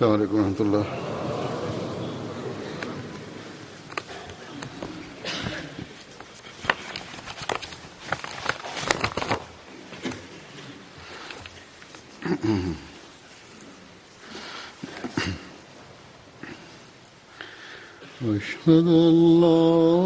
السلام عليكم ورحمة الله أشهد ان لا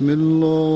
بسم الله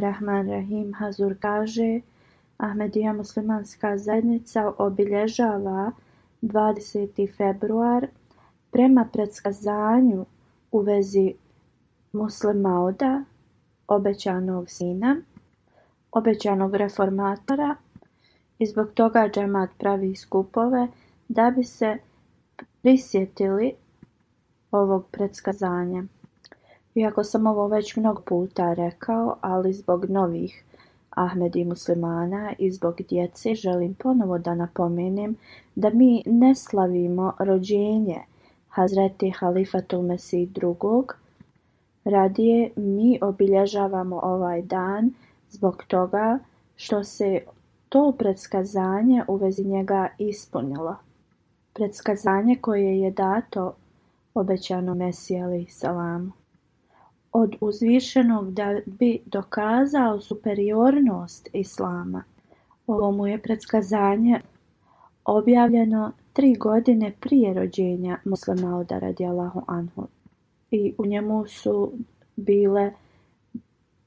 Rahman Rahim Hazur kaže Ahmedija muslimanska zajednica obilježava 20. februar prema predskazanju u vezi oda obećanog sina, obećanog reformatora i zbog toga džemat pravi skupove da bi se prisjetili ovog predskazanja. Iako sam ovo već mnogo puta rekao, ali zbog novih Ahmedi muslimana i zbog djeci želim ponovo da napomenem da mi ne slavimo rođenje Hazreti Halifatul Mesih II. Radije mi obilježavamo ovaj dan zbog toga što se to predskazanje u vezi njega ispunilo. Predskazanje koje je dato obećano Mesih alaih salamu od uzvišenog da bi dokazao superiornost islama. Ovo mu je predskazanje objavljeno tri godine prije rođenja muslima Oda radijalahu anhu. I u njemu su bile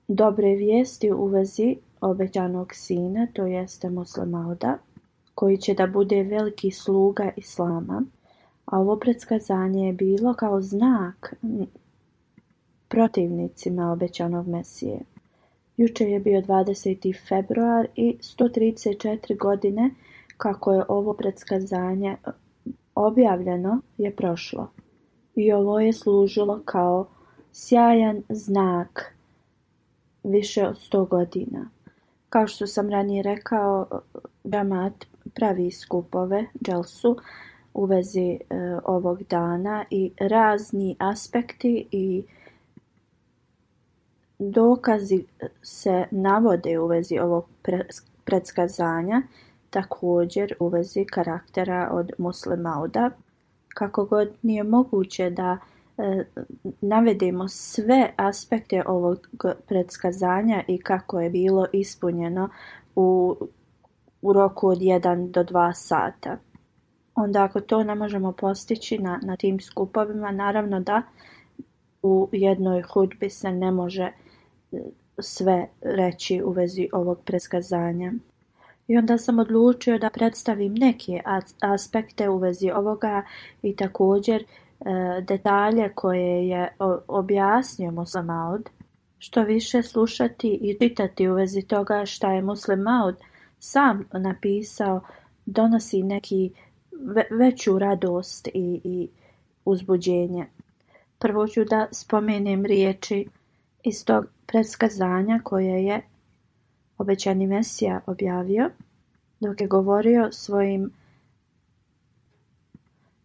dobre vijesti u vezi obećanog sina, to jeste muslima Oda, koji će da bude veliki sluga islama. A ovo predskazanje je bilo kao znak protivnicima obećanog Mesije. Juče je bio 20. februar i 134 godine kako je ovo predskazanje e, objavljeno je prošlo. I ovo je služilo kao sjajan znak više od 100 godina. Kao što sam ranije rekao, e, Ramat pravi skupove, dželsu, u vezi e, ovog dana i razni aspekti i Dokazi se navode u vezi ovog predskazanja, također u vezi karaktera od Muslimauda. Kako god nije moguće da navedimo navedemo sve aspekte ovog predskazanja i kako je bilo ispunjeno u, u roku od 1 do 2 sata. Onda ako to ne možemo postići na, na tim skupovima, naravno da u jednoj hudbi se ne može sve reći u vezi ovog preskazanja. I onda sam odlučio da predstavim neke aspekte u vezi ovoga i također e, detalje koje je objasnio Maud. Što više slušati i čitati u vezi toga šta je Maud sam napisao donosi neki veću radost i, i uzbuđenje. Prvo ću da spomenem riječi iz tog predskazanja koje je obećani Mesija objavio dok je govorio svojim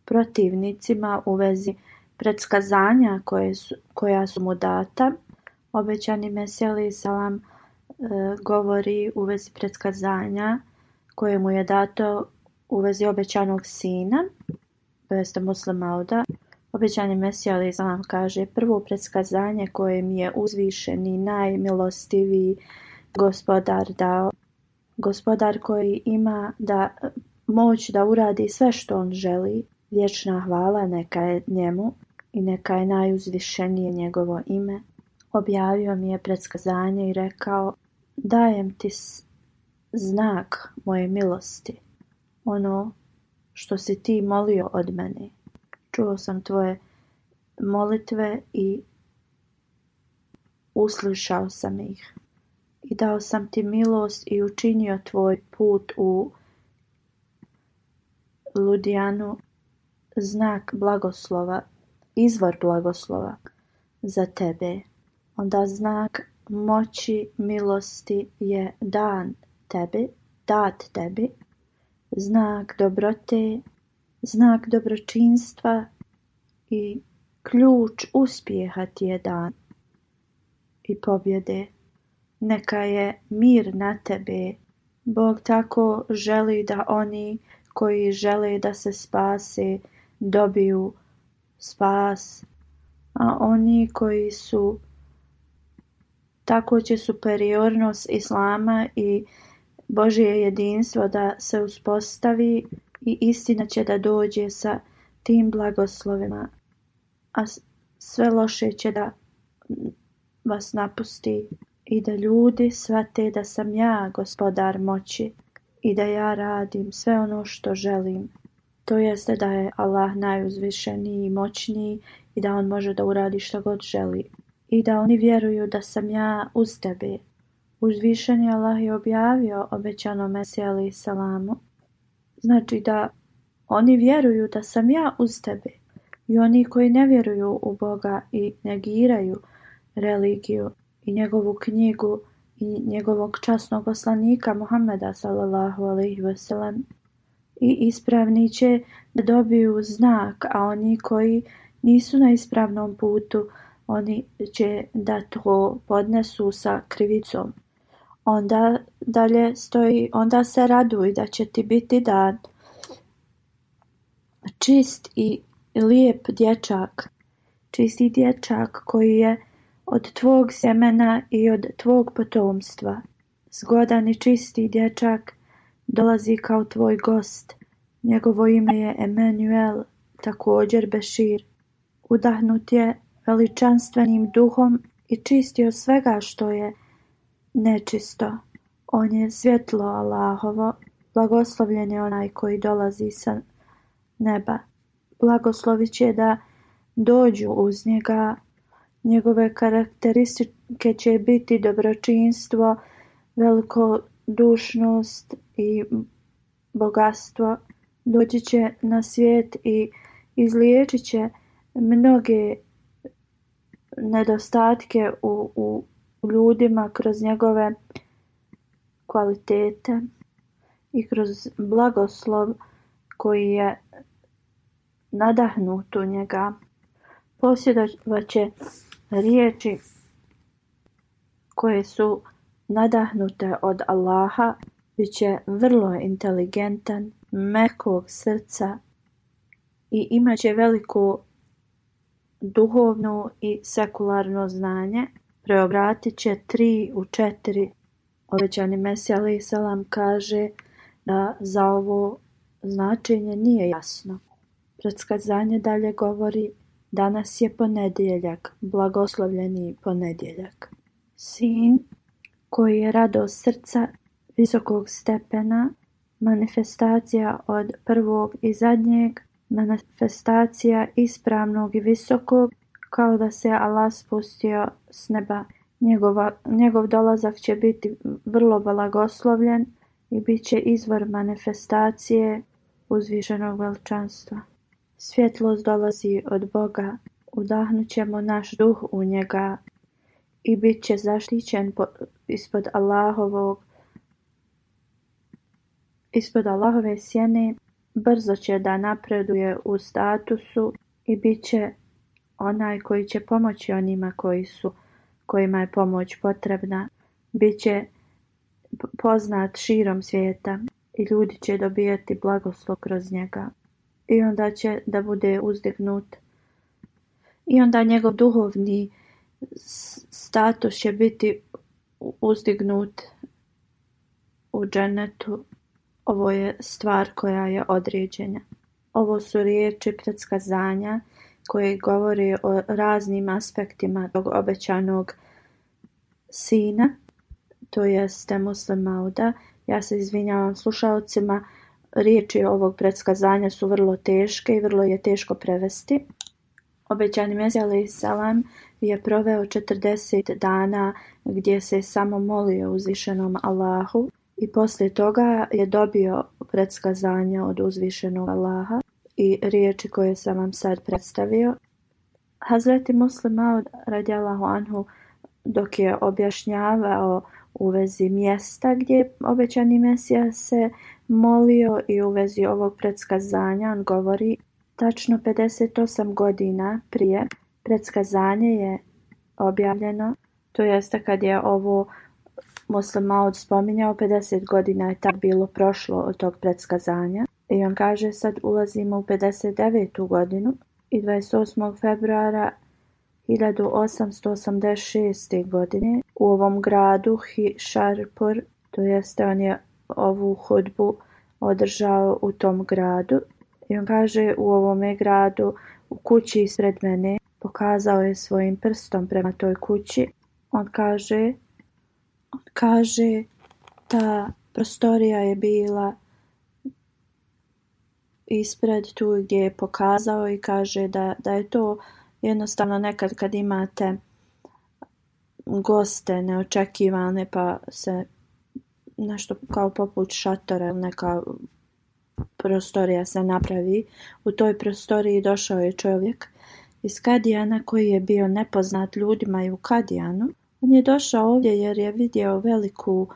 protivnicima u vezi predskazanja koje koja su mu data. Obećani Mesija Salam e, govori u vezi predskazanja koje mu je dato u vezi obećanog sina, to jeste Obećani Mesija nam kaže prvo predskazanje koje mi je uzvišeni najmilostiviji gospodar dao. Gospodar koji ima da moć da uradi sve što on želi. Vječna hvala neka je njemu i neka je najuzvišenije njegovo ime. Objavio mi je predskazanje i rekao dajem ti znak moje milosti, ono što si ti molio od mene. Čuo sam tvoje molitve i uslušao sam ih. I dao sam ti milost i učinio tvoj put u Ludijanu znak blagoslova, izvor blagoslova za tebe. Onda znak moći milosti je dan tebi, dat tebi, znak dobrote znak dobročinstva i ključ uspjeha ti je dan i pobjede. Neka je mir na tebe. Bog tako želi da oni koji žele da se spase dobiju spas, a oni koji su tako će superiornost islama i Božje jedinstvo da se uspostavi i istina će da dođe sa tim blagoslovima, a sve loše će da vas napusti i da ljudi shvate da sam ja gospodar moći i da ja radim sve ono što želim. To jeste da je Allah najuzvišeniji i moćniji i da on može da uradi što god želi. I da oni vjeruju da sam ja uz tebe. Uzvišeni Allah je objavio obećano Mesija alaih salamu Znači da oni vjeruju da sam ja uz tebe i oni koji ne vjeruju u Boga i negiraju religiju i njegovu knjigu i njegovog časnog poslanika Muhammeda sallallahu alaihi i ispravni će da dobiju znak, a oni koji nisu na ispravnom putu, oni će da to podnesu sa krivicom. Onda dalje stoji, onda se raduj da će ti biti dan čist i lijep dječak, čisti dječak koji je od tvog sjemena i od tvog potomstva. Zgodan i čisti dječak dolazi kao tvoj gost. Njegovo ime je Emanuel, također Bešir. Udahnut je veličanstvenim duhom i čistio svega što je nečisto. On je svjetlo Allahovo, blagoslovljen je onaj koji dolazi sa neba. Blagoslovit će da dođu uz njega. Njegove karakteristike će biti dobročinstvo, dušnost i bogatstvo. Doći će na svijet i izliječit će mnoge nedostatke u, u ljudima kroz njegove kvalitete i kroz blagoslov koji je nadahnut u njega. Posjedovat će riječi koje su nadahnute od Allaha, bit će vrlo inteligentan, mekog srca i imat će veliku duhovnu i sekularno znanje preobratit će tri u četiri. Obećani Mesija alaih kaže da za ovo značenje nije jasno. Predskazanje dalje govori danas je ponedjeljak, blagoslovljeni ponedjeljak. Sin koji je rado srca visokog stepena, manifestacija od prvog i zadnjeg, manifestacija ispravnog i visokog, kao da se Allah spustio s neba. Njegova, njegov dolazak će biti vrlo blagoslovljen i bit će izvor manifestacije uzvišenog veličanstva. Svjetlost dolazi od Boga, udahnut ćemo naš duh u njega i bit će zaštićen ispod Allahovog ispod Allahove sjene brzo će da napreduje u statusu i bit će onaj koji će pomoći onima koji su, kojima je pomoć potrebna, bit će poznat širom svijeta i ljudi će dobijati blagoslov kroz njega. I onda će da bude uzdignut. I onda njegov duhovni status će biti uzdignut u dženetu. Ovo je stvar koja je određena. Ovo su riječi predskazanja koji govori o raznim aspektima tog obećanog sina, to jeste Muslim Mauda. Ja se izvinjavam slušalcima, riječi ovog predskazanja su vrlo teške i vrlo je teško prevesti. Obećani Mesija salam je proveo 40 dana gdje se samo molio uzvišenom Allahu i poslije toga je dobio predskazanja od uzvišenog Allaha i riječi koje sam vam sad predstavio. Hazreti Muslim Maud radijalahu anhu dok je objašnjavao u vezi mjesta gdje obećani Mesija se molio i u vezi ovog predskazanja on govori tačno 58 godina prije predskazanje je objavljeno, to jeste kad je ovo Muslim spominjao 50 godina je tako bilo prošlo od tog predskazanja. I on kaže sad ulazimo u 59. godinu i 28. februara 1886. godine u ovom gradu Hisharpur, to jeste on je ovu hudbu održao u tom gradu i on kaže u ovome gradu u kući ispred mene pokazao je svojim prstom prema toj kući. On kaže, on kaže ta prostorija je bila ispred tu gdje je pokazao i kaže da, da je to jednostavno nekad kad imate goste neočekivane pa se nešto kao poput šatora neka prostorija se napravi. U toj prostoriji došao je čovjek iz Kadijana koji je bio nepoznat ljudima i u Kadijanu. On je došao ovdje jer je vidio veliku,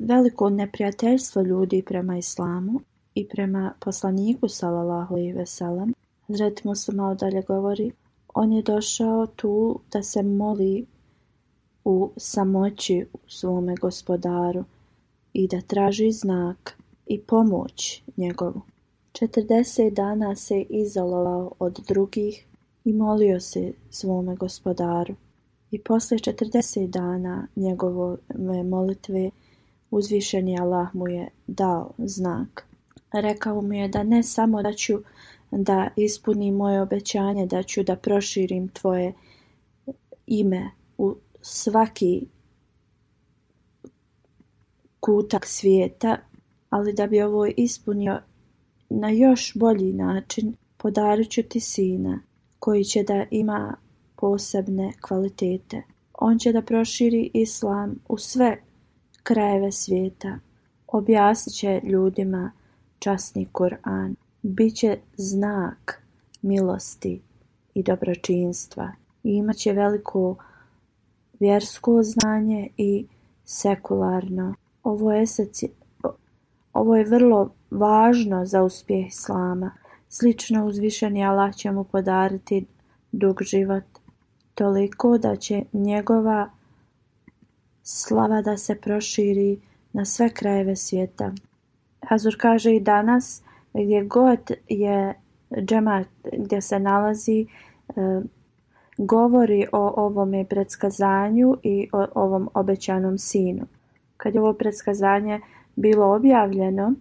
veliko neprijateljstvo ljudi prema islamu i prema poslaniku sallallahu alejhi ve sellem malo Muslima dalje govori on je došao tu da se moli u samoći u svome gospodaru i da traži znak i pomoć njegovu. 40 dana se izolovao od drugih i molio se svome gospodaru. I posle 40 dana njegove molitve uzvišeni Allah mu je dao znak. Rekao mi je da ne samo da ću da ispunim moje obećanje, da ću da proširim tvoje ime u svaki kutak svijeta, ali da bi ovo ispunio na još bolji način, podarit ću ti sina koji će da ima posebne kvalitete. On će da proširi islam u sve krajeve svijeta. Objasnit će ljudima časni Kur'an bit će znak milosti i dobročinstva i imat će veliko vjersko znanje i sekularno. Ovo je, ovo je vrlo važno za uspjeh Islama. Slično uzvišeni Allah će mu podariti dug život toliko da će njegova slava da se proširi na sve krajeve svijeta. Hazur kaže i danas gdje god je džemat gdje se nalazi e, govori o ovome predskazanju i o ovom obećanom sinu. Kad je ovo predskazanje bilo objavljeno,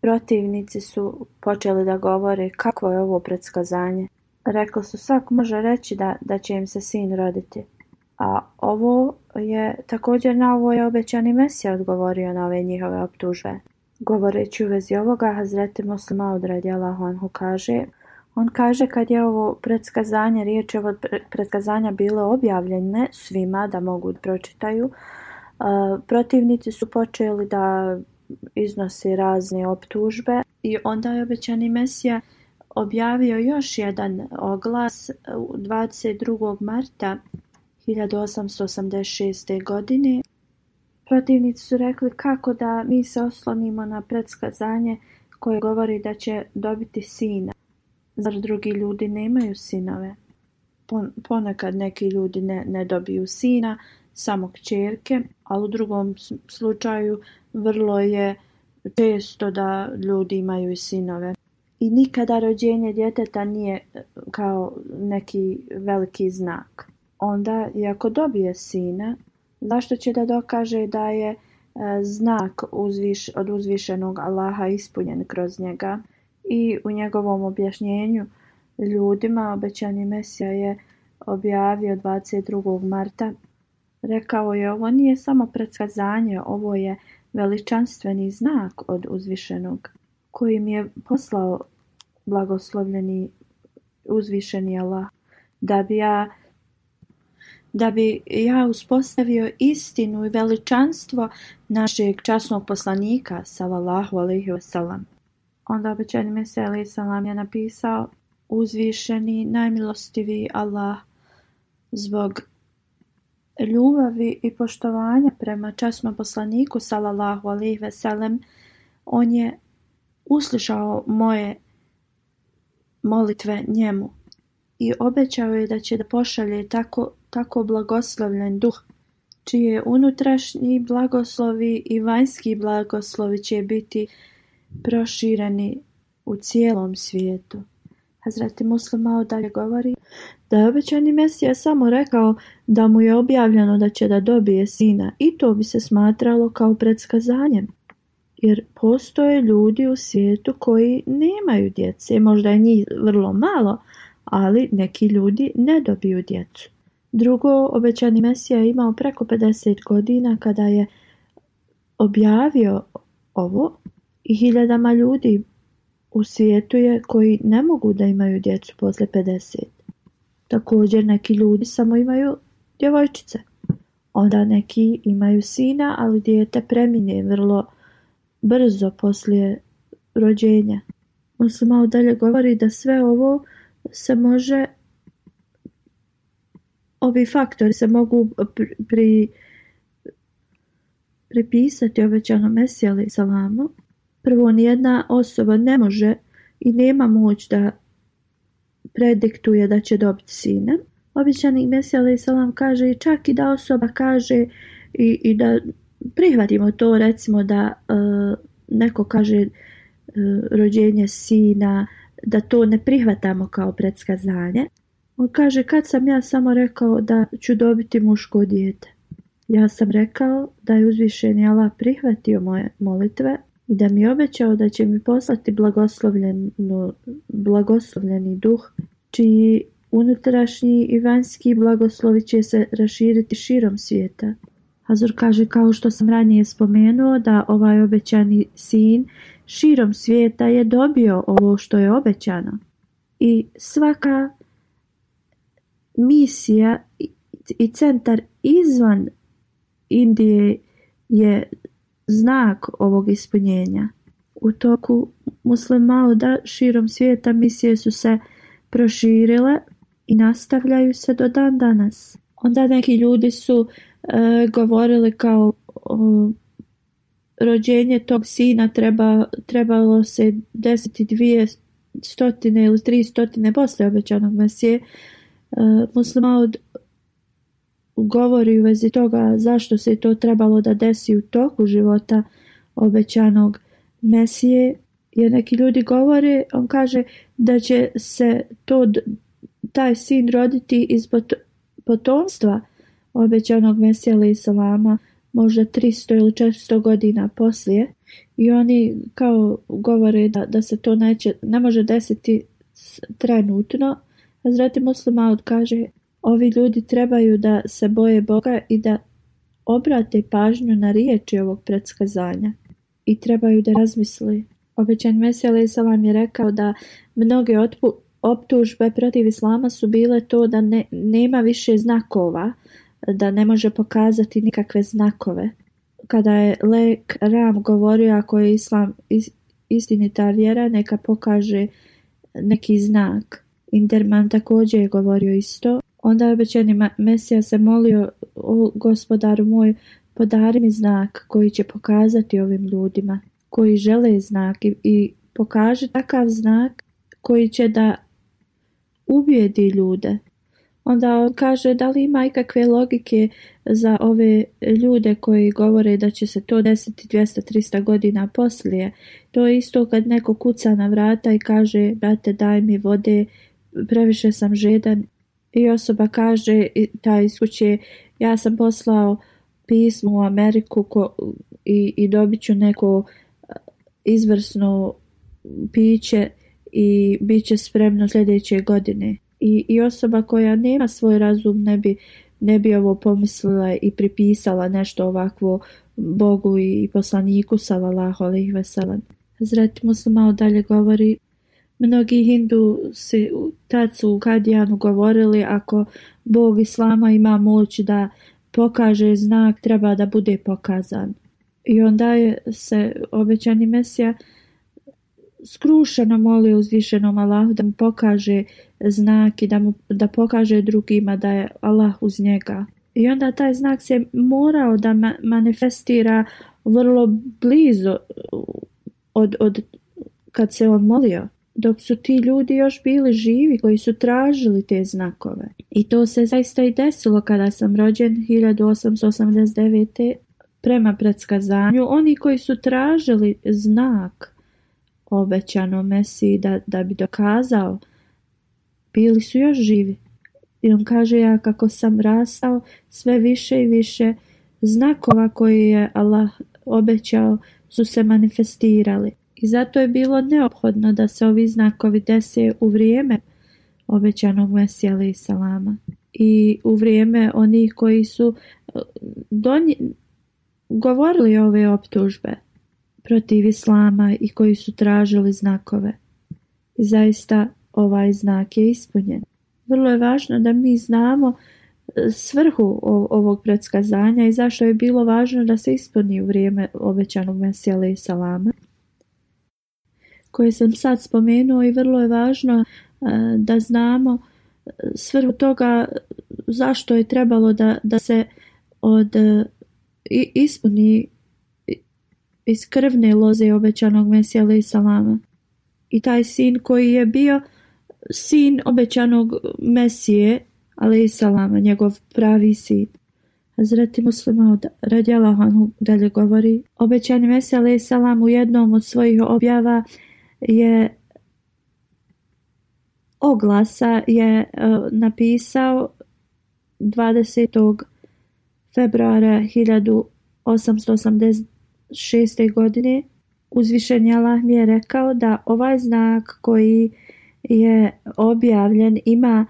protivnici su počeli da govore kako je ovo predskazanje. Rekli su svak može reći da, da će im se sin roditi. A ovo je također na ovo je obećani Mesija odgovorio na ove njihove optužbe. Govoreći u vezi ovoga, Hazreti Muslima od on Honhu kaže on kaže kad je ovo predskazanje, riječ je ovo predskazanja bilo objavljene svima da mogu pročitaju, protivnici su počeli da iznosi razne optužbe i onda je obećani Mesija objavio još jedan oglas 22. marta 1886. godine, protivnici su rekli kako da mi se oslonimo na predskazanje koje govori da će dobiti sina. Zar drugi ljudi nemaju sinove? Ponekad neki ljudi ne, ne dobiju sina, samo kćerke, ali u drugom slučaju vrlo je često da ljudi imaju i sinove. I nikada rođenje djeteta nije e, kao neki veliki znak. Onda, i ako dobije sina, zašto će da dokaže da je e, znak od uzvišenog Allaha ispunjen kroz njega i u njegovom objašnjenju ljudima obećani Mesija je objavio 22. marta. Rekao je ovo nije samo predskazanje, ovo je veličanstveni znak od uzvišenog koji mi je poslao blagoslovljeni uzvišeni Allah da bi ja da bi ja uspostavio istinu i veličanstvo našeg časnog poslanika, salallahu alaihi wasalam. Onda obećani Meseli salam je napisao uzvišeni, najmilostivi Allah zbog ljubavi i poštovanja prema časnom poslaniku salallahu alaihi Wasalam on je uslišao moje molitve njemu i obećao je da će da pošalje tako tako blagoslovljen Duh, čije unutrašnji blagoslovi i vanjski blagoslovi će biti prošireni u cijelom svijetu. Hazreti Muslim malo dalje govori da je obećani Mesija samo rekao da mu je objavljeno da će da dobije sina i to bi se smatralo kao predskazanjem. Jer postoje ljudi u svijetu koji nemaju djece, možda je njih vrlo malo, ali neki ljudi ne dobiju djecu. Drugo, obećani Mesija je imao preko 50 godina kada je objavio ovo i hiljadama ljudi u svijetu je koji ne mogu da imaju djecu posle 50. Također neki ljudi samo imaju djevojčice. Onda neki imaju sina, ali dijete premine vrlo brzo poslije rođenja. Muslima dalje govori da sve ovo se može Ovi faktori se mogu pri, pripisati obećanom mesija ali salamu. Prvo, nijedna osoba ne može i nema moć da prediktuje da će dobiti sina. Obećani Mesija i salam kaže čak i da osoba kaže i, i da prihvatimo to recimo da e, neko kaže e, rođenje sina da to ne prihvatamo kao predskazanje on kaže, kad sam ja samo rekao da ću dobiti muško dijete? Ja sam rekao da je uzvišeni Allah prihvatio moje molitve i da mi je obećao da će mi poslati blagoslovljeni duh, čiji unutrašnji i vanjski blagoslovi će se raširiti širom svijeta. Hazur kaže kao što sam ranije spomenuo da ovaj obećani sin širom svijeta je dobio ovo što je obećano. I svaka misija i centar izvan Indije je znak ovog ispunjenja. U toku da širom svijeta misije su se proširile i nastavljaju se do dan danas. Onda neki ljudi su e, govorili kao rođenje tog sina treba, trebalo se desiti dvije stotine ili tri stotine poslije obećanog mesije, Eh, Muslima govori u vezi toga zašto se to trebalo da desi u toku života obećanog Mesije, jer neki ljudi govore, on kaže da će se to, taj sin roditi iz potomstva obećanog Mesija ili Salama, možda 300 ili 400 godina poslije i oni kao govore da, da se to neće, ne može desiti trenutno, Hazreti muslima odkaže, kaže, ovi ljudi trebaju da se boje Boga i da obrate pažnju na riječi ovog predskazanja i trebaju da razmisli. Obećan Mesija vam je rekao da mnoge optužbe protiv Islama su bile to da ne, nema više znakova, da ne može pokazati nikakve znakove. Kada je Lek Ram govorio ako je Islam istinita vjera, neka pokaže neki znak. Inderman također je govorio isto. Onda je obećeni Mesija se molio, o gospodaru moj, podari mi znak koji će pokazati ovim ljudima koji žele znak i, i pokaži takav znak koji će da ubijedi ljude. Onda on kaže da li ima ikakve logike za ove ljude koji govore da će se to desiti 200-300 godina poslije. To je isto kad neko kuca na vrata i kaže brate daj mi vode previše sam žedan i osoba kaže ta iskuće, ja sam poslao pismo u Ameriku ko, i, i dobit ću neko eh, izvrsno piće i bit će spremno sljedeće godine. I, I, osoba koja nema svoj razum ne bi, ne bi ovo pomislila i pripisala nešto ovakvo Bogu i poslaniku sallallahu alejhi ve mu se malo dalje govori Mnogi Hindusi tad su u Kadijanu govorili ako Bog Islama ima moć da pokaže znak, treba da bude pokazan. I onda je se obećani Mesija skrušeno molio uzvišenom Allahu da mu pokaže znak i da, da pokaže drugima da je Allah uz njega. I onda taj znak se morao da manifestira vrlo blizu od, od kad se on molio dok su ti ljudi još bili živi koji su tražili te znakove. I to se zaista i desilo kada sam rođen 1889. prema predskazanju. Oni koji su tražili znak obećano Mesiji da, da bi dokazao, bili su još živi. I on kaže ja kako sam rastao sve više i više znakova koje je Allah obećao su se manifestirali. I zato je bilo neophodno da se ovi znakovi dese u vrijeme obećanog mesija i Salama i u vrijeme onih koji su eh, govorili ove optužbe protiv Islama i koji su tražili znakove. I zaista ovaj znak je ispunjen. Vrlo je važno da mi znamo eh, svrhu ovog predskazanja i zašto je bilo važno da se ispuni u vrijeme obećanog mesija i Salama koje sam sad spomenuo i vrlo je važno e, da znamo e, svrhu toga zašto je trebalo da, da se od e, ispuni iz krvne loze obećanog Mesija i Salama. I taj sin koji je bio sin obećanog Mesije, ali Salama, njegov pravi sin. Hazreti muslima od Radjala dalje govori. Obećani Mesija ali salam u jednom od svojih objava je oglasa je e, napisao 20. februara 1886. godine uzvišen Allah mi je rekao da ovaj znak koji je objavljen ima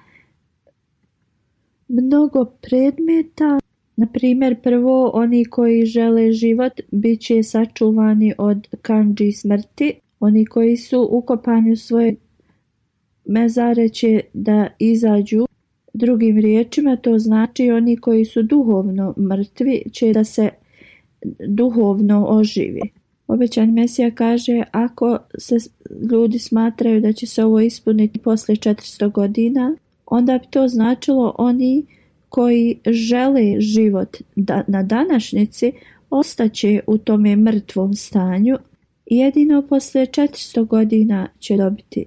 mnogo predmeta. Na primjer, prvo oni koji žele život bit će sačuvani od kanđi smrti, oni koji su ukopani u svoje mezare će da izađu. Drugim riječima to znači oni koji su duhovno mrtvi će da se duhovno oživi. Obećan Mesija kaže ako se ljudi smatraju da će se ovo ispuniti poslije 400 godina, onda bi to značilo oni koji žele život na današnjici ostaće u tome mrtvom stanju jedino poslije 400 godina će dobiti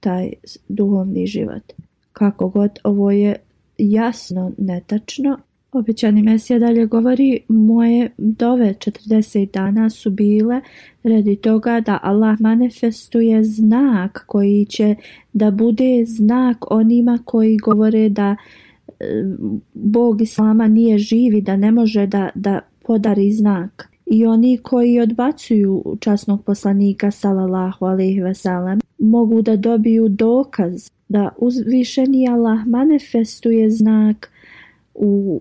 taj duhovni život. Kako god, ovo je jasno netačno. običani Mesija dalje govori, moje dove 40 dana su bile radi toga da Allah manifestuje znak koji će da bude znak onima koji govore da eh, Bog Islama nije živi, da ne može da, da podari znak i oni koji odbacuju časnog poslanika sallallahu alejhi ve mogu da dobiju dokaz da uzvišeni Allah manifestuje znak u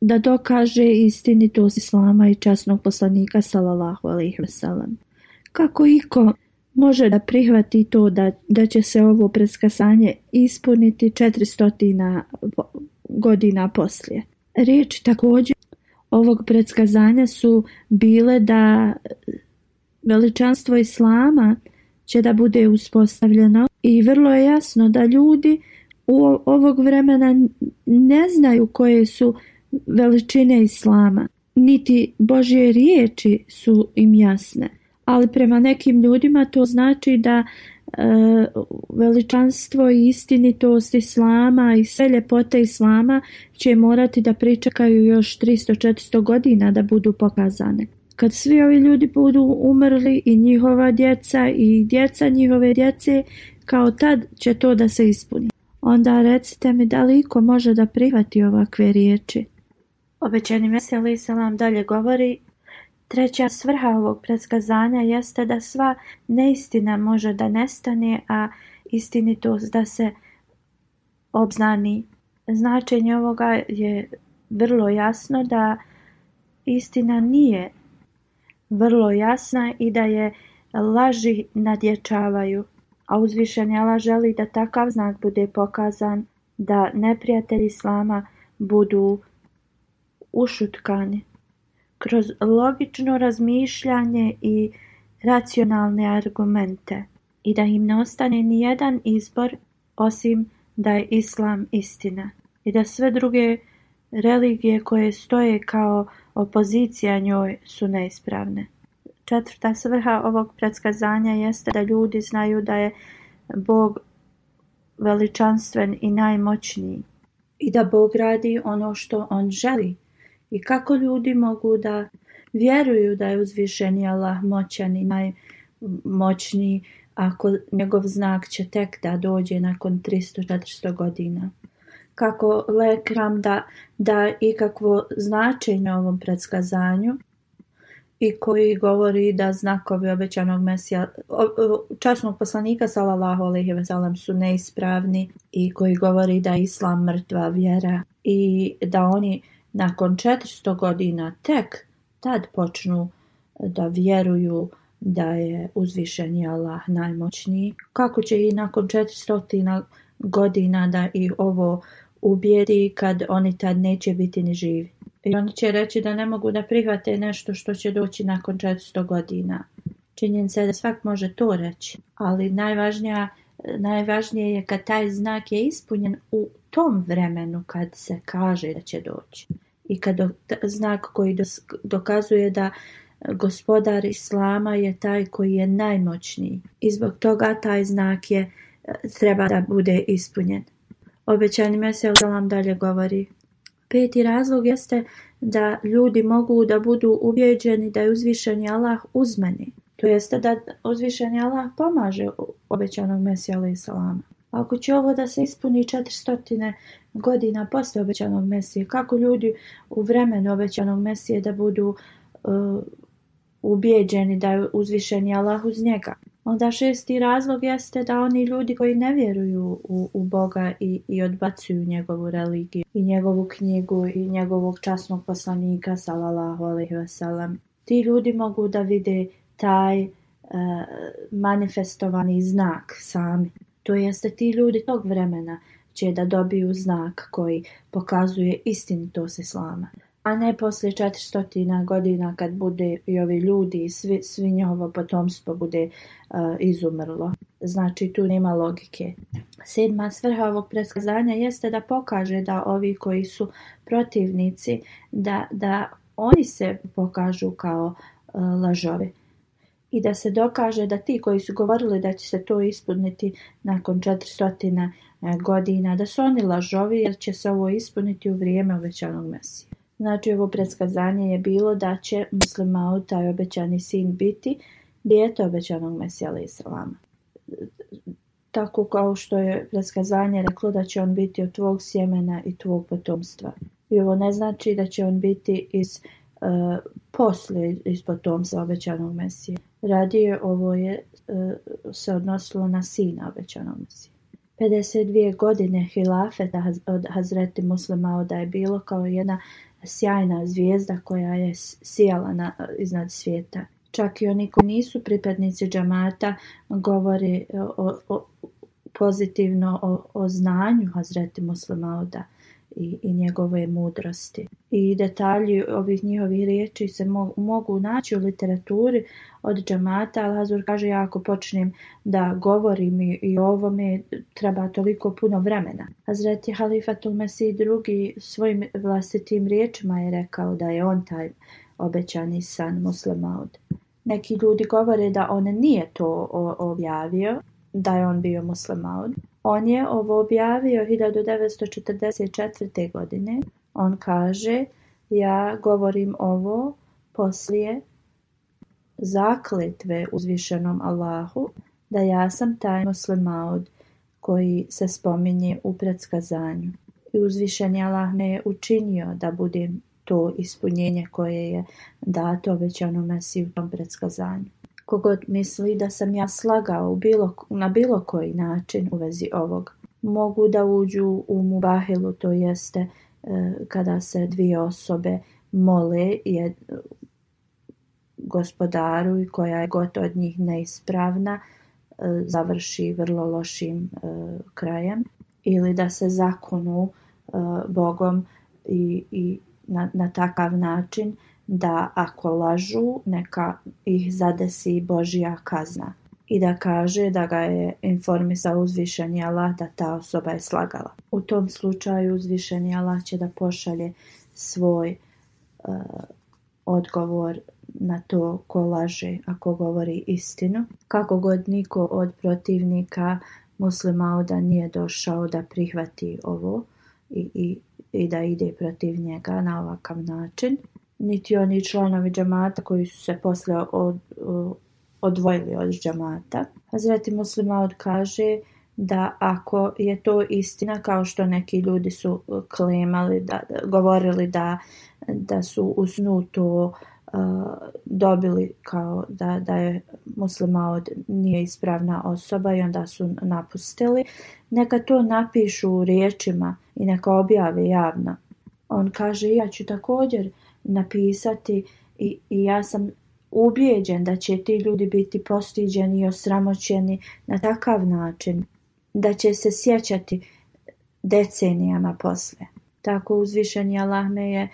da dokaže istinitost islama i časnog poslanika sallallahu alejhi ve Kako iko može da prihvati to da, da će se ovo preskasanje ispuniti 400 godina poslije. Riječ također ovog predskazanja su bile da e, veličanstvo islama će da bude uspostavljeno i vrlo je jasno da ljudi u ovog vremena ne znaju koje su veličine islama, niti Božje riječi su im jasne, ali prema nekim ljudima to znači da E, veličanstvo i istinitost islama i sve ljepote islama će morati da pričekaju još 300-400 godina da budu pokazane. Kad svi ovi ljudi budu umrli i njihova djeca i djeca njihove djece, kao tad će to da se ispuni. Onda recite mi da li iko može da prihvati ovakve riječi. Obećani veselisa vam dalje govori Treća svrha ovog predskazanja jeste da sva neistina može da nestane, a istinitost da se obznani. Značenje ovoga je vrlo jasno da istina nije vrlo jasna i da je laži nadječavaju, a uzvišen želi da takav znak bude pokazan da neprijatelji slama budu ušutkani kroz logično razmišljanje i racionalne argumente i da im ne ostane ni jedan izbor osim da je islam istina i da sve druge religije koje stoje kao opozicija njoj su neispravne. Četvrta svrha ovog predskazanja jeste da ljudi znaju da je Bog veličanstven i najmoćniji i da Bog radi ono što on želi i kako ljudi mogu da vjeruju da je uzvišeni Allah moćan i najmoćniji ako njegov znak će tek da dođe nakon 300-400 godina. Kako Lekram da, da ikakvo značenje ovom predskazanju i koji govori da znakovi obećanog mesija, časnog poslanika sallallahu alejhi ve su neispravni i koji govori da je islam mrtva vjera i da oni nakon 400 godina tek tad počnu da vjeruju da je uzvišeni Allah najmoćniji. Kako će i nakon 400 godina da i ovo ubijedi kad oni tad neće biti ni živi. I oni će reći da ne mogu da prihvate nešto što će doći nakon 400 godina. Činjen se da svak može to reći, ali najvažnija, najvažnije je kad taj znak je ispunjen u tom vremenu kad se kaže da će doći i kad znak koji dokazuje da gospodar islama je taj koji je najmoćniji i zbog toga taj znak je e, treba da bude ispunjen. Obećani mesel vam dalje govori. Peti razlog jeste da ljudi mogu da budu ubjeđeni da je uzvišeni Allah uzmeni. To jeste da uzvišeni Allah pomaže obećanog mesija alaih ako će ovo da se ispuni 400 godina posle obećanog Mesije, kako ljudi u vremenu obećanog Mesije da budu e, ubijeđeni da je uzvišeni Allah uz njega? Onda šesti razlog jeste da oni ljudi koji ne vjeruju u, Boga i, odbacuju njegovu religiju i njegovu knjigu i njegovog časnog poslanika salalahu alaihi wasalam. Ti ljudi mogu da vide taj e, manifestovani znak sami to jeste ti ljudi tog vremena će da dobiju znak koji pokazuje istinitost slama A ne poslije 400 godina kad bude i ovi ljudi i svi, svi potomstvo bude e, izumrlo. Znači tu nema logike. Sedma svrha ovog preskazanja jeste da pokaže da ovi koji su protivnici, da, da oni se pokažu kao uh, lažovi i da se dokaže da ti koji su govorili da će se to ispuniti nakon 400 e, godina, da su oni lažovi jer će se ovo ispuniti u vrijeme obećanog Mesija. Znači ovo predskazanje je bilo da će muslimao taj obećani sin biti dijete obećanog Mesija ali Islama. Tako kao što je predskazanje reklo da će on biti od tvog sjemena i tvog potomstva. I ovo ne znači da će on biti iz e, poslije iz potomstva obećanog mesija Radije ovo je e, se odnosilo na sina obećanog Mesije. 52 godine hilafeta od Hazreti Muslima da je bilo kao jedna sjajna zvijezda koja je sijala iznad svijeta. Čak i oni koji nisu pripadnici džamata govori o, pozitivno o, o znanju Hazreti Muslimauda i, i njegove mudrosti. I detalji ovih njihovih riječi se mogu naći u literaturi od džamata. Al-Hazur kaže ja ako počnem da govorim i, i ovome treba toliko puno vremena. Hazreti Halifatul i drugi svojim vlastitim riječima je rekao da je on taj obećani san muslimaud. Neki ljudi govore da on nije to objavio, da je on bio muslimaud. On je ovo objavio 1944. godine. On kaže, ja govorim ovo poslije zakletve uzvišenom Allahu, da ja sam taj muslimaud koji se spominje u predskazanju. I je Allah ne je učinio da budem to ispunjenje koje je dato obećanom Mesiju u predskazanju. Kogod misli da sam ja slagao bilo, na bilo koji način u vezi ovog. Mogu da uđu u mubahilu, to jeste e, kada se dvije osobe mole jed, gospodaru i koja je god od njih neispravna, e, završi vrlo lošim e, krajem ili da se zakonu Bogom i, i na, na takav način da ako lažu neka ih zadesi Božja kazna i da kaže da ga je informisao uzvišenje Allah da ta osoba je slagala. U tom slučaju uzvišenje Allah će da pošalje svoj e, odgovor na to ko laže ako govori istinu. Kako god niko od protivnika muslima da nije došao da prihvati ovo i, i, i da ide protiv njega na ovakav način niti oni članovi džamata koji su se poslije od, odvojili od džamata. Hazreti muslima odkaže da ako je to istina kao što neki ljudi su klimali, da, govorili da, da su u snu to dobili kao da, da je muslima od nije ispravna osoba i onda su napustili. Neka to napišu u riječima i neka objave javno. On kaže ja ću također napisati i, i ja sam ubijeđen da će ti ljudi biti postiđeni i osramoćeni na takav način da će se sjećati decenijama posle. Tako uzvišeni Allah me je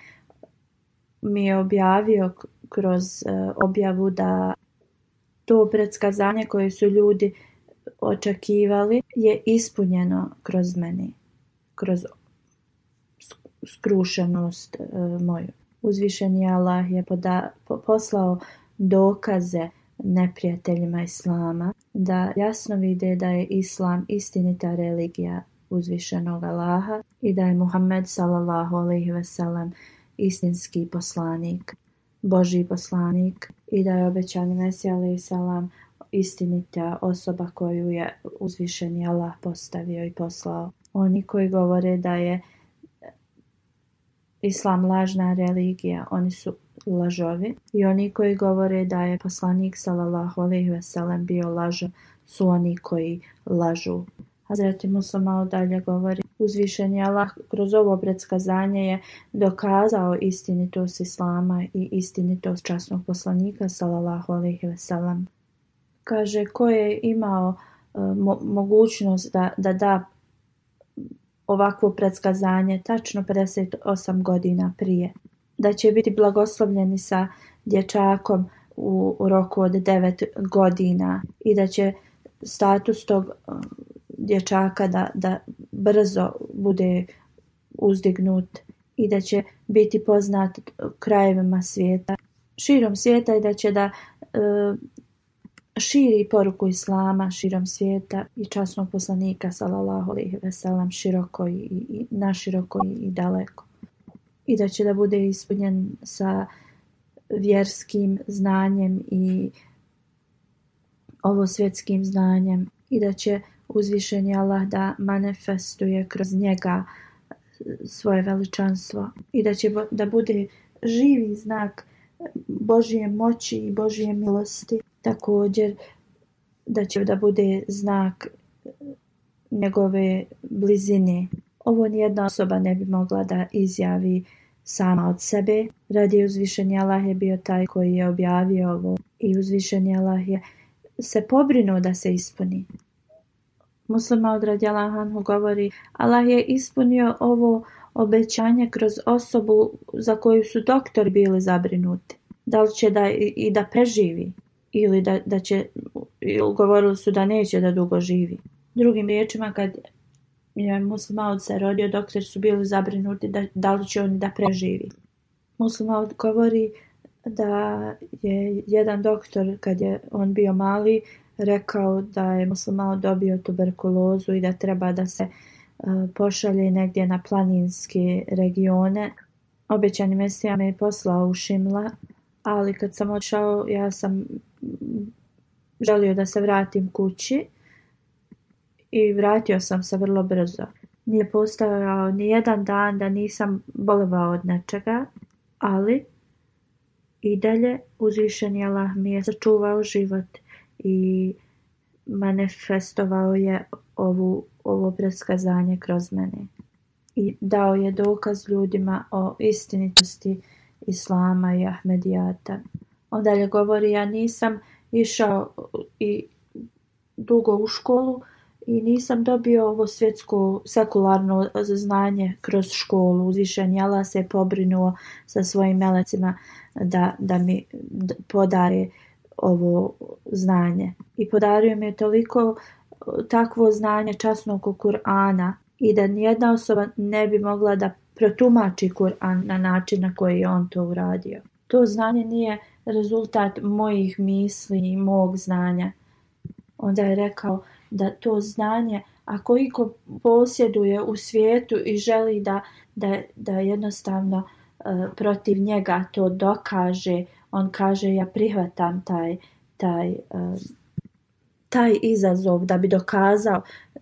mi je objavio kroz e, objavu da to predskazanje koje su ljudi očekivali je ispunjeno kroz meni, kroz skrušenost e, moju. Uzvišeni Allah je poslao dokaze neprijateljima Islama da jasno vide da je Islam istinita religija uzvišenog Allaha i da je Muhammed sallallahu alaihi istinski poslanik, Boži poslanik i da je obećan Mesija alaihi istinita osoba koju je uzvišeni Allah postavio i poslao. Oni koji govore da je islam lažna religija, oni su lažovi i oni koji govore da je poslanik sallallahu alejhi ve sellem bio laž su oni koji lažu. Hazreti Musa malo dalje govori Uzvišen je Allah kroz ovo predskazanje je dokazao istinitost Islama i istinitost časnog poslanika sallallahu alejhi ve Kaže ko je imao eh, mogućnost da, da da ovakvo predskazanje tačno 58 godina prije. Da će biti blagoslovljeni sa dječakom u roku od 9 godina i da će status tog e, dječaka da, da brzo bude uzdignut i da će biti poznat krajevima svijeta, širom svijeta i da će da e, širi poruku Islama širom svijeta i časnog poslanika sallallahu alejhi ve široko i, i naširoko i daleko. I da će da bude ispunjen sa vjerskim znanjem i ovo svjetskim znanjem i da će uzvišeni Allah da manifestuje kroz njega e, svoje veličanstvo i da će da bude živi znak Božije moći i Božije milosti također da će da bude znak njegove blizine. Ovo nijedna osoba ne bi mogla da izjavi sama od sebe. Radi uzvišenja Allah je bio taj koji je objavio ovo i uzvišenja Allah je se pobrinuo da se ispuni. Muslima od Radjalahanhu govori Allah je ispunio ovo obećanje kroz osobu za koju su doktor bili zabrinuti. Da li će da i da preživi? ili da, da će, ili govorili su da neće da dugo živi. Drugim riječima, kad je Muslim se rodio, doktori su bili zabrinuti da, da li će on da preživi. Muslim govori da je jedan doktor, kad je on bio mali, rekao da je Muslim dobio tuberkulozu i da treba da se e, pošalje negdje na planinske regione. Obećani mesija me je poslao u Šimla, ali kad sam odšao, ja sam želio da se vratim kući i vratio sam se vrlo brzo. Nije postojao ni jedan dan da nisam bolovao od nečega, ali i dalje uzvišen Allah mi je sačuvao život i manifestovao je ovu, ovo preskazanje kroz mene i dao je dokaz ljudima o istinitosti Islama i Ahmedijata. On govori, ja nisam išao i dugo u školu i nisam dobio ovo svjetsko sekularno znanje kroz školu. Uzvišen jela se pobrinuo sa svojim melecima da, da mi podari ovo znanje. I podario mi je toliko takvo znanje časnog Kur'ana i da nijedna osoba ne bi mogla da protumači Kur'an na način na koji je on to uradio. To znanje nije rezultat mojih misli i mog znanja. Onda je rekao da to znanje ako iko posjeduje u svijetu i želi da, da, da jednostavno e, protiv njega to dokaže, on kaže ja prihvatam taj, taj, e, taj izazov da bi dokazao e,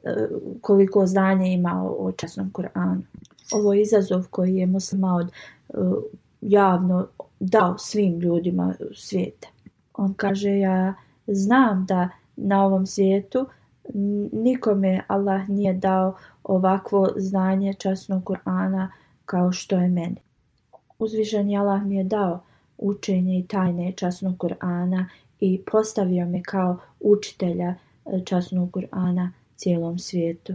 koliko znanje ima o, o časnom Koranu. Ovo je izazov koji je muslima od javno dao svim ljudima svijeta. On kaže ja znam da na ovom svijetu nikome Allah nije dao ovakvo znanje časnog Kur'ana kao što je meni. Uzvišan je Allah mi je dao učenje i tajne časnog Kur'ana i postavio me kao učitelja e, časnog Kur'ana cijelom svijetu.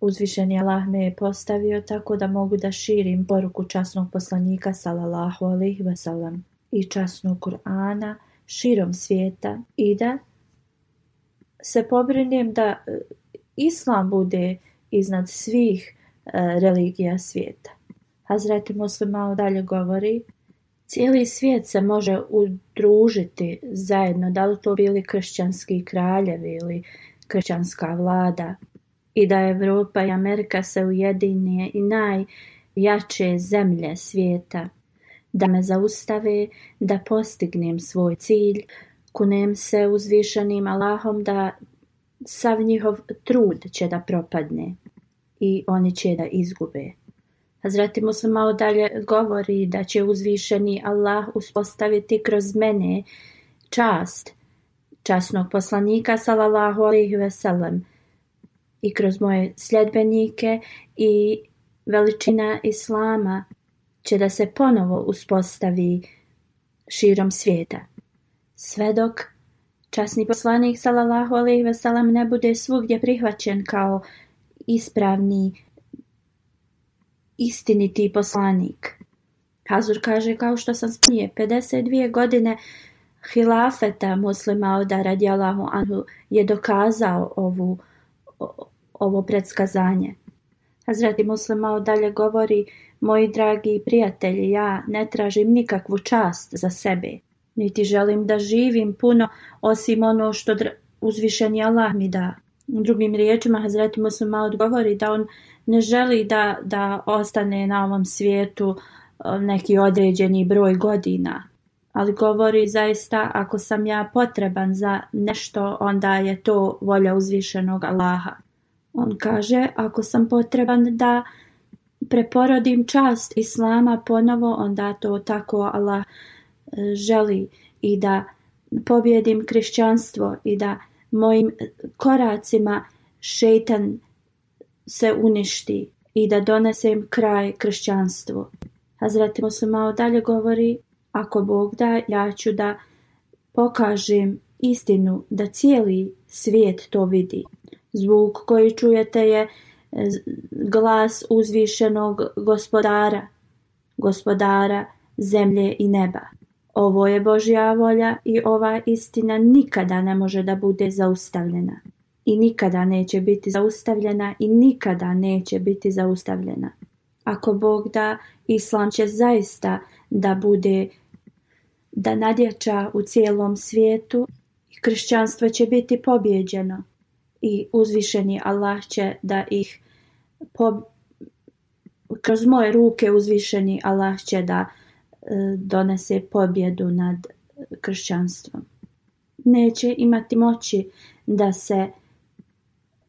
Uzvišeni Allah me je postavio tako da mogu da širim poruku časnog poslanika sallallahu alih vasalam i časnog Kur'ana širom svijeta i da se pobrinjem da e, islam bude iznad svih e, religija svijeta. Hazreti malo dalje govori Cijeli svijet se može udružiti zajedno, da li to bili kršćanski kraljevi ili kršćanska vlada, i da Europa i Amerika se ujedinje i najjače zemlje svijeta, da me zaustave da postignem svoj cilj, kunem se uzvišenim Allahom da sav njihov trud će da propadne i oni će da izgube. Hazreti se malo dalje govori da će uzvišeni Allah uspostaviti kroz mene čast časnog poslanika sallallahu alaihi ve i kroz moje sljedbenike i veličina islama će da se ponovo uspostavi širom svijeta. Sve dok časni poslanik sallallahu alejhi ve ne bude svugdje prihvaćen kao ispravni istiniti poslanik. Hazur kaže kao što sam snije 52 godine hilafeta muslima od radijalahu Anhu je dokazao ovu ovo predskazanje. Hazreti Muslim malo dalje govori, moji dragi prijatelji, ja ne tražim nikakvu čast za sebe, niti želim da živim puno osim ono što uzvišeni Allah mi da. Drugim riječima Hazreti Muslim malo govori da on ne želi da, da ostane na ovom svijetu neki određeni broj godina, ali govori zaista ako sam ja potreban za nešto, onda je to volja uzvišenog Allaha. On kaže, ako sam potreban da preporodim čast Islama ponovo, onda to tako Allah e, želi i da pobjedim kršćanstvo i da mojim koracima šeitan se uništi i da donesem kraj kršćanstvu. se malo dalje govori, ako Bog da, ja ću da pokažem istinu, da cijeli svijet to vidi. Zvuk koji čujete je e, glas uzvišenog gospodara, gospodara zemlje i neba. Ovo je Božja volja i ova istina nikada ne može da bude zaustavljena. I nikada neće biti zaustavljena i nikada neće biti zaustavljena. Ako Bog da, Islam će zaista da bude da nadjača u cijelom svijetu i kršćanstvo će biti pobjeđeno i uzvišeni Allah će da ih po, kroz moje ruke uzvišeni Allah će da e, donese pobjedu nad kršćanstvom. Neće imati moći da se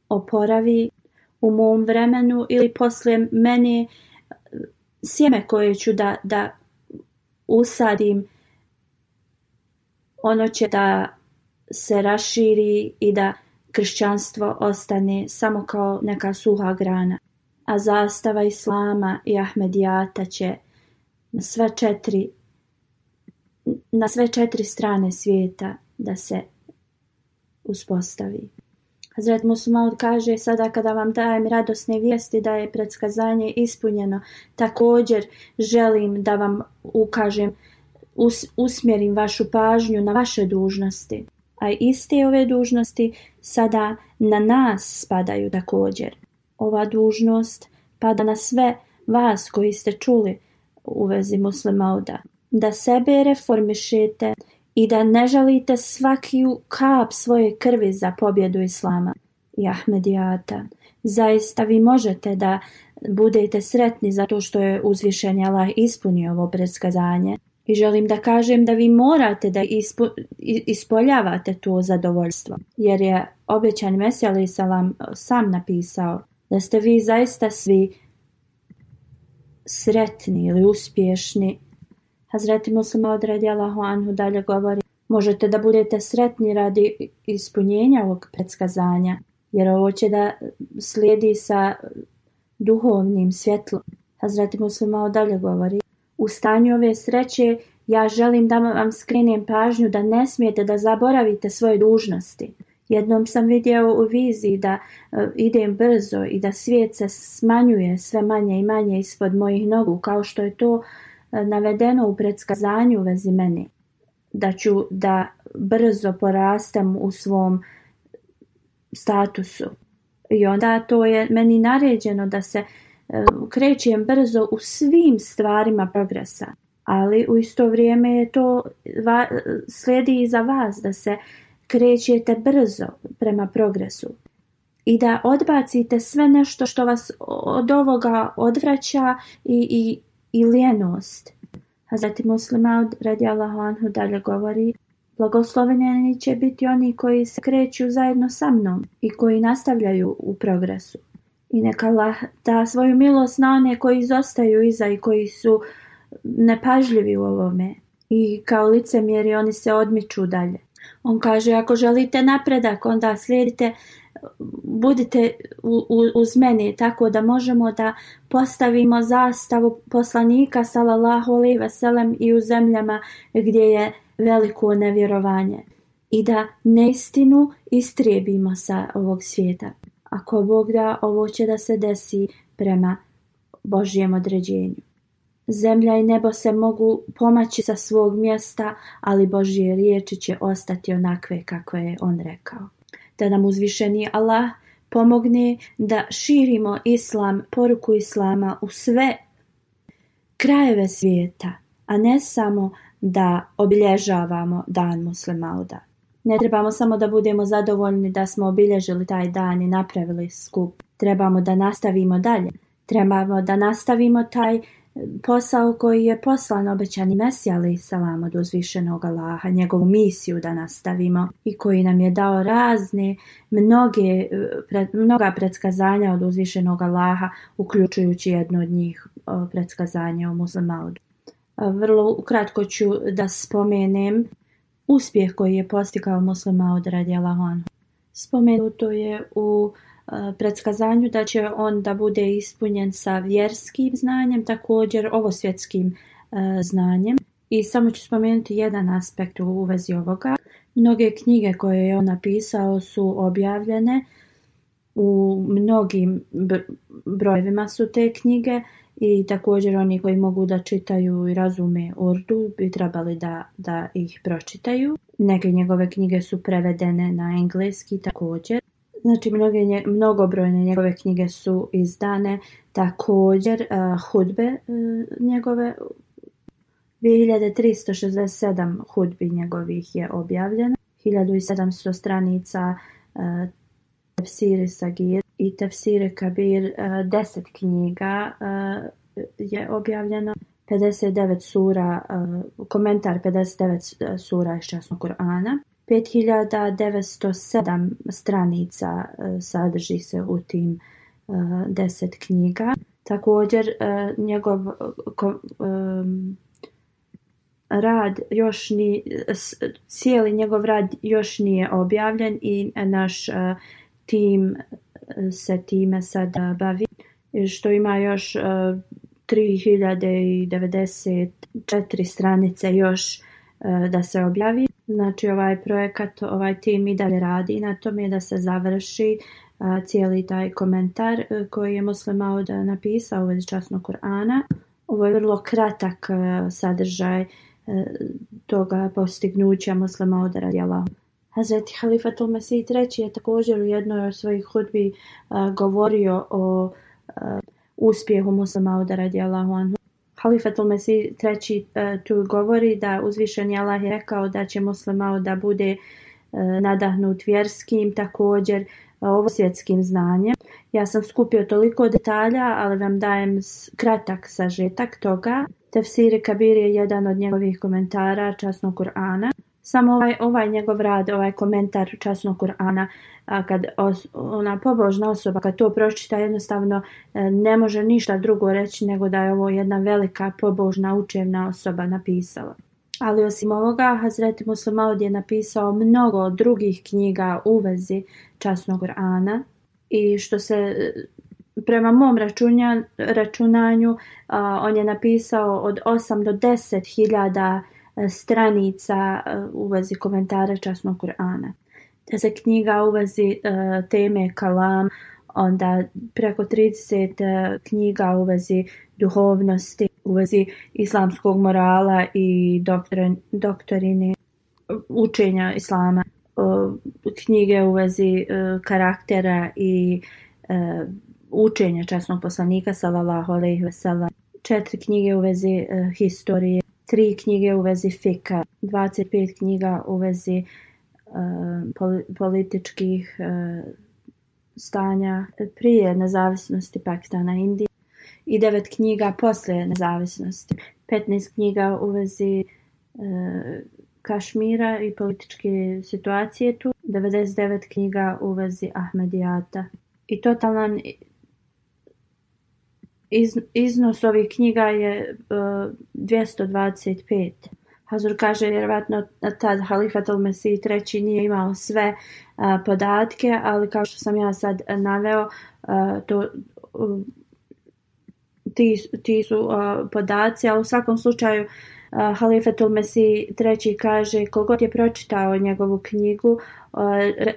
oporavi u mom vremenu ili poslije meni e, sjeme koje ću da, da usadim, ono će da se raširi i da kršćanstvo ostane samo kao neka suha grana, a zastava Islama i Ahmedijata će na sve četiri na sve četiri strane svijeta da se uspostavi. Hazret Musmaud kaže sada kada vam dajem radosne vijesti da je predskazanje ispunjeno, također želim da vam ukažem, usmjerim vašu pažnju na vaše dužnosti a iste ove dužnosti sada na nas spadaju također. Ova dužnost pada na sve vas koji ste čuli u vezi muslimauda. Da sebe reformišete i da ne žalite svakiju kap svoje krvi za pobjedu Islama i Zaista vi možete da budete sretni zato što je uzvišen Allah ispunio ovo predskazanje. I želim da kažem da vi morate da ispoljavate to zadovoljstvo, jer je obećan Mesija ali sam, e, sam napisao da ste vi zaista svi sretni ili uspješni. Hazreti Muslima odredi Allahu Anhu dalje govori Možete da budete sretni radi ispunjenja ovog predskazanja, jer ovo će da slijedi sa duhovnim svjetlom. Hazreti Muslima dalje govori u stanju ove sreće ja želim da vam skrenem pažnju da ne smijete da zaboravite svoje dužnosti. Jednom sam vidio u viziji da e, idem brzo i da svijet se smanjuje sve manje i manje ispod mojih nogu, kao što je to e, navedeno u predskazanju u vezi meni. Da ću da brzo porastem u svom statusu. I onda to je meni naređeno da se krećem brzo u svim stvarima progresa, ali u isto vrijeme je to slijedi i za vas da se krećete brzo prema progresu i da odbacite sve nešto što vas od ovoga odvraća i, i, i lijenost. A zatim muslima radi Allahu dalje govori Blagosloveni će biti oni koji se kreću zajedno sa mnom i koji nastavljaju u progresu. I neka da svoju milost na one koji izostaju iza i koji su nepažljivi u ovome. I kao licemjeri oni se odmiču dalje. On kaže ako želite napredak onda slijedite, budite uz mene tako da možemo da postavimo zastavu poslanika salallahu alaihi veselem i u zemljama gdje je veliko nevjerovanje i da neistinu istrijebimo sa ovog svijeta. Ako Bog da, ovo će da se desi prema Božijem određenju. Zemlja i nebo se mogu pomaći sa svog mjesta, ali Božje riječi će ostati onakve kakve je On rekao. Da nam uzvišeni Allah pomogne da širimo islam, poruku islama u sve krajeve svijeta, a ne samo da obilježavamo dan muslimauda. Ne trebamo samo da budemo zadovoljni da smo obilježili taj dan i napravili skup. Trebamo da nastavimo dalje. Trebamo da nastavimo taj e, posao koji je poslan obećani Mesija ali salam od uzvišenog Allaha, njegovu misiju da nastavimo i koji nam je dao razne, mnoge, e, mnoga predskazanja od uzvišenog Allaha, uključujući jedno od njih e, predskazanje o muslimanu. Vrlo ukratko ću da spomenem uspjeh koji je postigao Muslima od radijala on. Spomenuto je u e, predskazanju da će on da bude ispunjen sa vjerskim znanjem, također ovosvjetskim e, znanjem. I samo ću spomenuti jedan aspekt u vezi ovoga. Mnoge knjige koje je on napisao su objavljene u mnogim brojevima su te knjige i također oni koji mogu da čitaju i razume ordu bi trebali da, da ih pročitaju. Neke njegove knjige su prevedene na engleski također. Znači, mnoge, mnogobrojne njegove knjige su izdane također uh, hudbe uh, njegove 2367 hudbi njegovih je objavljeno, 1700 stranica uh, tefsiri i Tefsir Kabir, e, deset knjiga e, je objavljeno, 59 sura, e, komentar 59 sura iz časnog Korana. 5907 stranica sadrži se u tim deset knjiga. Također njegov rad još ni, cijeli njegov rad još nije objavljen i naš tim se time sad e, bavi, što ima još 3094 e, stranice još e, da se objavi. Znači ovaj projekat, ovaj tim i dalje radi na tome da se završi cijeli taj komentar koji je Muslima da napisao u vezi Korana. Ovo je vrlo kratak sadržaj toga postignuća Muslima od radijala. Hazreti Halifatul Mesih III. je također u jednoj od svojih hudbi govorio o uspjehu uspjehu Musamauda radi Allahu anhu. Halifatul Mesih III. tu govori da je Allah rekao da će Muslimao da bude nadahnut vjerskim, također ovo svjetskim znanjem. Ja sam skupio toliko detalja, ali vam dajem kratak sažetak toga. Tefsiri Kabir je jedan od njegovih komentara časnog Kur'ana. Samo ovaj, ovaj njegov rad, ovaj komentar časnog Kur'ana, kad ona pobožna osoba kad to pročita jednostavno e, ne može ništa drugo reći nego da je ovo jedna velika pobožna učevna osoba napisala. Ali osim ovoga, Hazreti Muslima je napisao mnogo drugih knjiga u vezi časnog Kur'ana i što se e, prema mom računja, računanju on je napisao od 8 do 10 hiljada E, stranica e, u vezi komentara časnog Kur'ana. Da se knjiga u vezi e, teme kalam, onda preko 30 knjiga u vezi duhovnosti, u vezi islamskog morala i doktorini doktorine učenja islama, knjige u vezi karaktera i učenja časnog poslanika sallallahu alejhi ve četiri knjige u vezi historije, tri knjige u vezi fika, 25 knjiga u vezi e, političkih e, stanja prije nezavisnosti Pakistana i Indije i devet knjiga poslije nezavisnosti. 15 knjiga u vezi e, Kašmira i političke situacije tu, 99 knjiga u vezi Ahmedijata. I totalan iznos ovih knjiga je 225. E, Hazur kaže vjerovatno tad Halifat al-Mesih treći nije imao sve e, podatke, ali kao što sam ja sad naveo, e, to, ti, ti su podaci, a u svakom slučaju Eh, Halifa Mesih treći kaže kogod je pročitao njegovu knjigu, eh,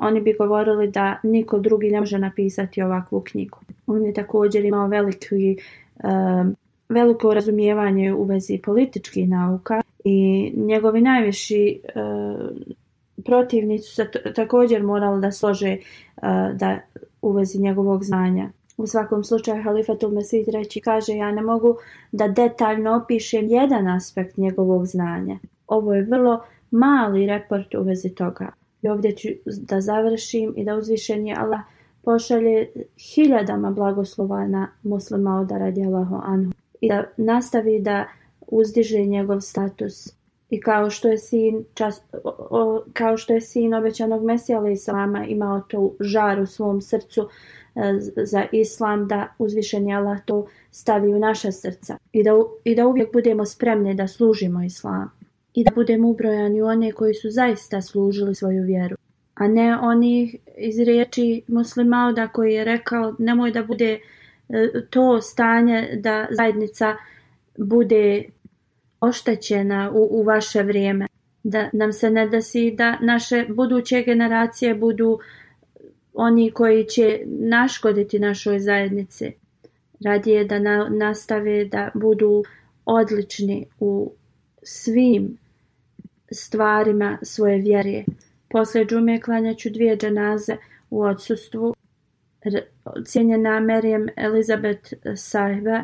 oni bi govorili da niko drugi ne može napisati ovakvu knjigu. On je također imao veliki, eh, veliko razumijevanje u vezi političkih nauka i njegovi najviši protivnici su također morali da slože da u vezi njegovog znanja u svakom slučaju Halifatul Mesih treći kaže ja ne mogu da detaljno opišem jedan aspekt njegovog znanja. Ovo je vrlo mali report u vezi toga. I ovdje ću da završim i da uzvišen je Allah pošalje hiljadama blagoslova na muslima od radijalahu anhu i da nastavi da uzdiže njegov status. I kao što je sin, kao što je sin obećanog Mesija i Islama imao to žar u svom srcu, E, za islam da uzvišeni Allah to stavi u naša srca i da, i da uvijek budemo spremni da služimo islam. i da budemo ubrojani u one koji su zaista služili svoju vjeru a ne oni iz riječi muslimauda koji je rekao nemoj da bude e, to stanje da zajednica bude oštećena u, u vaše vrijeme da nam se ne desi da naše buduće generacije budu oni koji će naškoditi našoj zajednici. Radije da nastave da budu odlični u svim stvarima svoje vjere. Poslije džume klanjaću dvije džanaze u odsustvu. Cijenjena Merijem Elizabeth Sahba,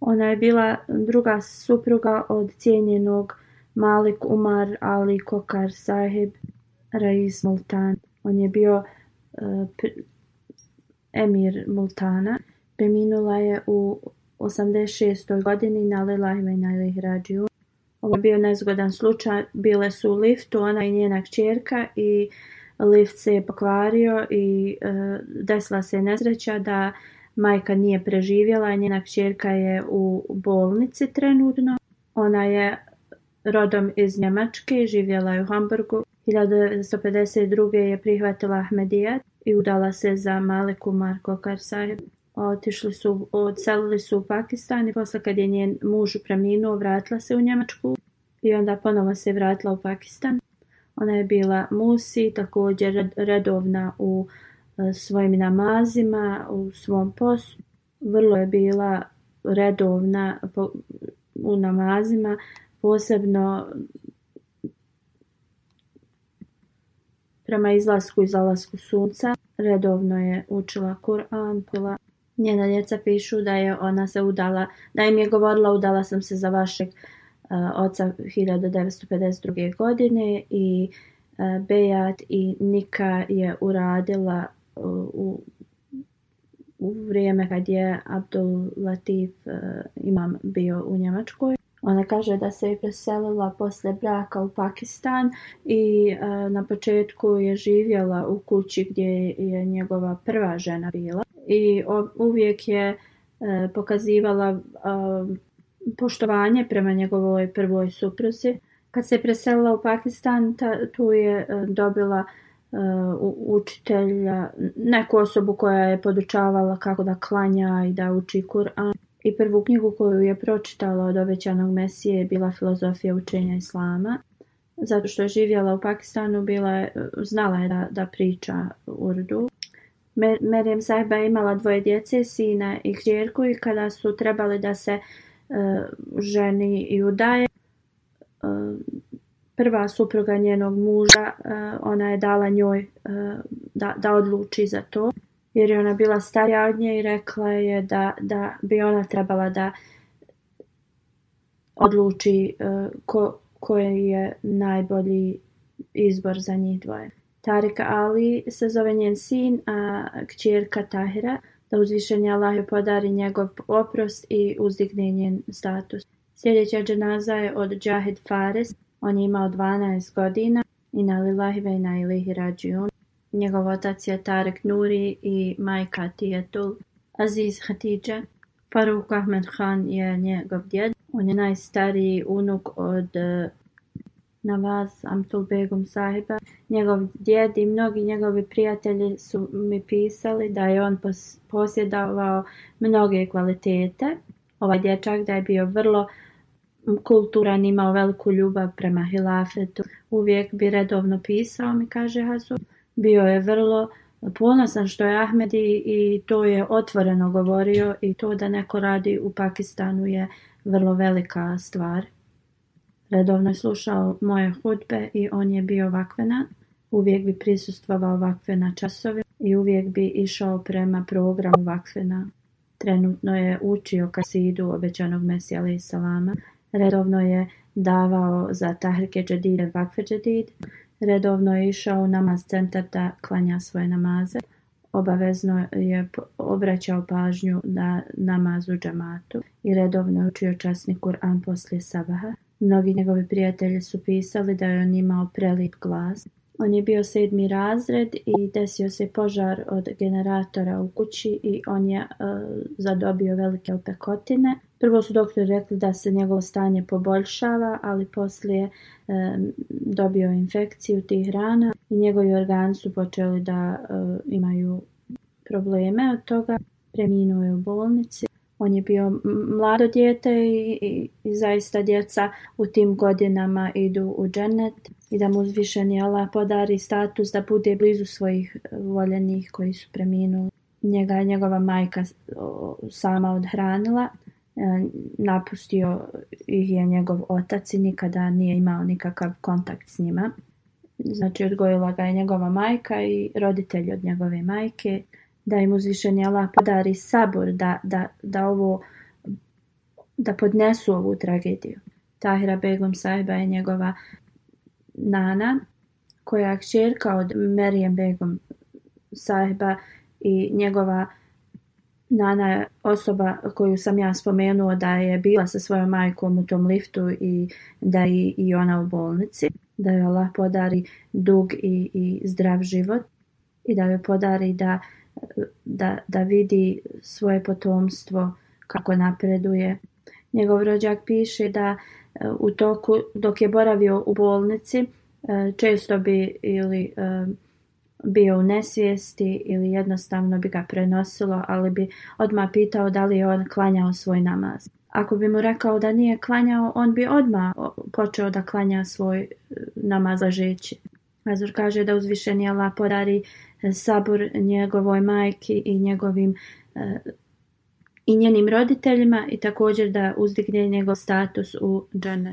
ona je bila druga supruga od cijenjenog Malik Umar Ali Kokar Sahib Raiz Multan. On je bio E, Emir Multana, preminula je u 86. godini na Lilahima na Lihrađiju. Ovo je bio nezgodan slučaj, bile su u liftu, ona i njena kćerka i lift se je pokvario i e, desila se nesreća da majka nije preživjela i njena kćerka je u bolnici trenutno. Ona je rodom iz Njemačke, živjela je u Hamburgu 1952. je prihvatila Ahmedijat i udala se za Maliku Marko Karsaheb. Otišli su, odselili su u Pakistan i posle kad je njen muž preminuo, vratila se u Njemačku i onda ponovo se vratila u Pakistan. Ona je bila musi, također redovna u e, svojim namazima, u svom poslu. Vrlo je bila redovna u namazima, posebno Prema izlasku i zalasku sunca redovno je učila Kur'an, Njena djeca pišu da je ona se udala, da im je govorila udala sam se za vašeg uh, oca 1952. godine i uh, Bejat i Nika je uradila e, u, u vrijeme kad je Abdul Latif imam bio u Njemačkoj. Ona kaže da se je preselila posle braka u Pakistan i e, na početku je živjela u kući gdje je njegova prva žena bila i uvijek je e, pokazivala e, poštovanje prema njegovoj prvoj supruzi. Kad se je preselila u Pakistan, tu je dobila učitelja, neku osobu koja je podučavala kako da klanja i da uči Kur'an. I prvu knjigu koju je pročitala od obećanog Mesije je bila filozofija učenja Islama. Zato što je živjela u Pakistanu, bila je, znala je da, da priča urdu. Merijem sahiba je imala dvoje djece, sina i kćerku i kada su trebali da se e, ženi i udaje, e, prva supruga njenog muža, e, ona je dala njoj da, da odluči za to jer je ona bila starija od nje i rekla je da, da bi ona trebala da odluči e, ko, koji je najbolji izbor za njih dvoje. Tarika Ali se zove njen sin, a kćerka Tahira, da uzvišenje Allah podari njegov oprost i uzdigne njen status. Sljedeća dženaza je od Džahed Fares, on je imao 12 godina i na lilahive i na ilihi Njegov otac je Tarek Nuri i majka Tijetul Aziz Hatidža. Faruk Ahmed Khan je njegov djed. On je najstariji unuk od e, Navaz Amtul Begum sahiba. Njegov djed i mnogi njegovi prijatelji su mi pisali da je on posjedavao mnoge kvalitete. Ovaj dječak da je bio vrlo kulturan, imao veliku ljubav prema hilafetu. Uvijek bi redovno pisao, mi kaže Hasu bio je vrlo ponosan što je Ahmedi i to je otvoreno govorio i to da neko radi u Pakistanu je vrlo velika stvar. Redovno je slušao moje hudbe i on je bio vakvena. Uvijek bi prisustvovao vakvena časovima i uvijek bi išao prema programu vakvena. Trenutno je učio kasidu obećanog Mesija i Salama. Redovno je davao za tahrike džedide vakve džedide redovno je išao u namaz centar da klanja svoje namaze. Obavezno je obraćao pažnju na namazu džamatu i redovno je učio časni Kur'an poslije sabaha. Mnogi njegovi prijatelji su pisali da je on imao prelip glas. On je bio sedmi razred i desio se požar od generatora u kući i on je e, zadobio velike opekotine. Prvo su doktori rekli da se njegovo stanje poboljšava, ali poslije e, dobio infekciju tih rana i njegovi organi su počeli da e, imaju probleme od toga. Preminuo je u bolnici on je bio mlado dijete i, zaista djeca u tim godinama idu u dženet i da mu je Allah podari status da bude blizu svojih e, voljenih koji su preminuli. Njega je njegova majka sama odhranila, e, napustio ih je njegov otac i nikada nije imao nikakav kontakt s njima. Znači odgojila ga je njegova majka i roditelj od njegove majke da im uzvišeni Allah podari sabor da, da, da ovo da podnesu ovu tragediju. Tahira Begum Sahiba je njegova nana koja je kćerka od Merijem Begum Sahiba i njegova nana je osoba koju sam ja spomenuo da je bila sa svojom majkom u tom liftu i da je i ona u bolnici. Da joj Allah podari dug i, i zdrav život i da joj podari da da, da vidi svoje potomstvo kako napreduje. Njegov rođak piše da e, u toku, dok je boravio u bolnici, e, često bi ili e, bio u nesvijesti ili jednostavno bi ga prenosilo, ali bi odmah pitao da li je on klanjao svoj namaz. Ako bi mu rekao da nije klanjao, on bi odmah počeo da klanja svoj namaz ležeći. Azur kaže da uzvišeni Allah sabor njegovoj majki i njegovim e, i njenim roditeljima i također da uzdigne njegov status u džene.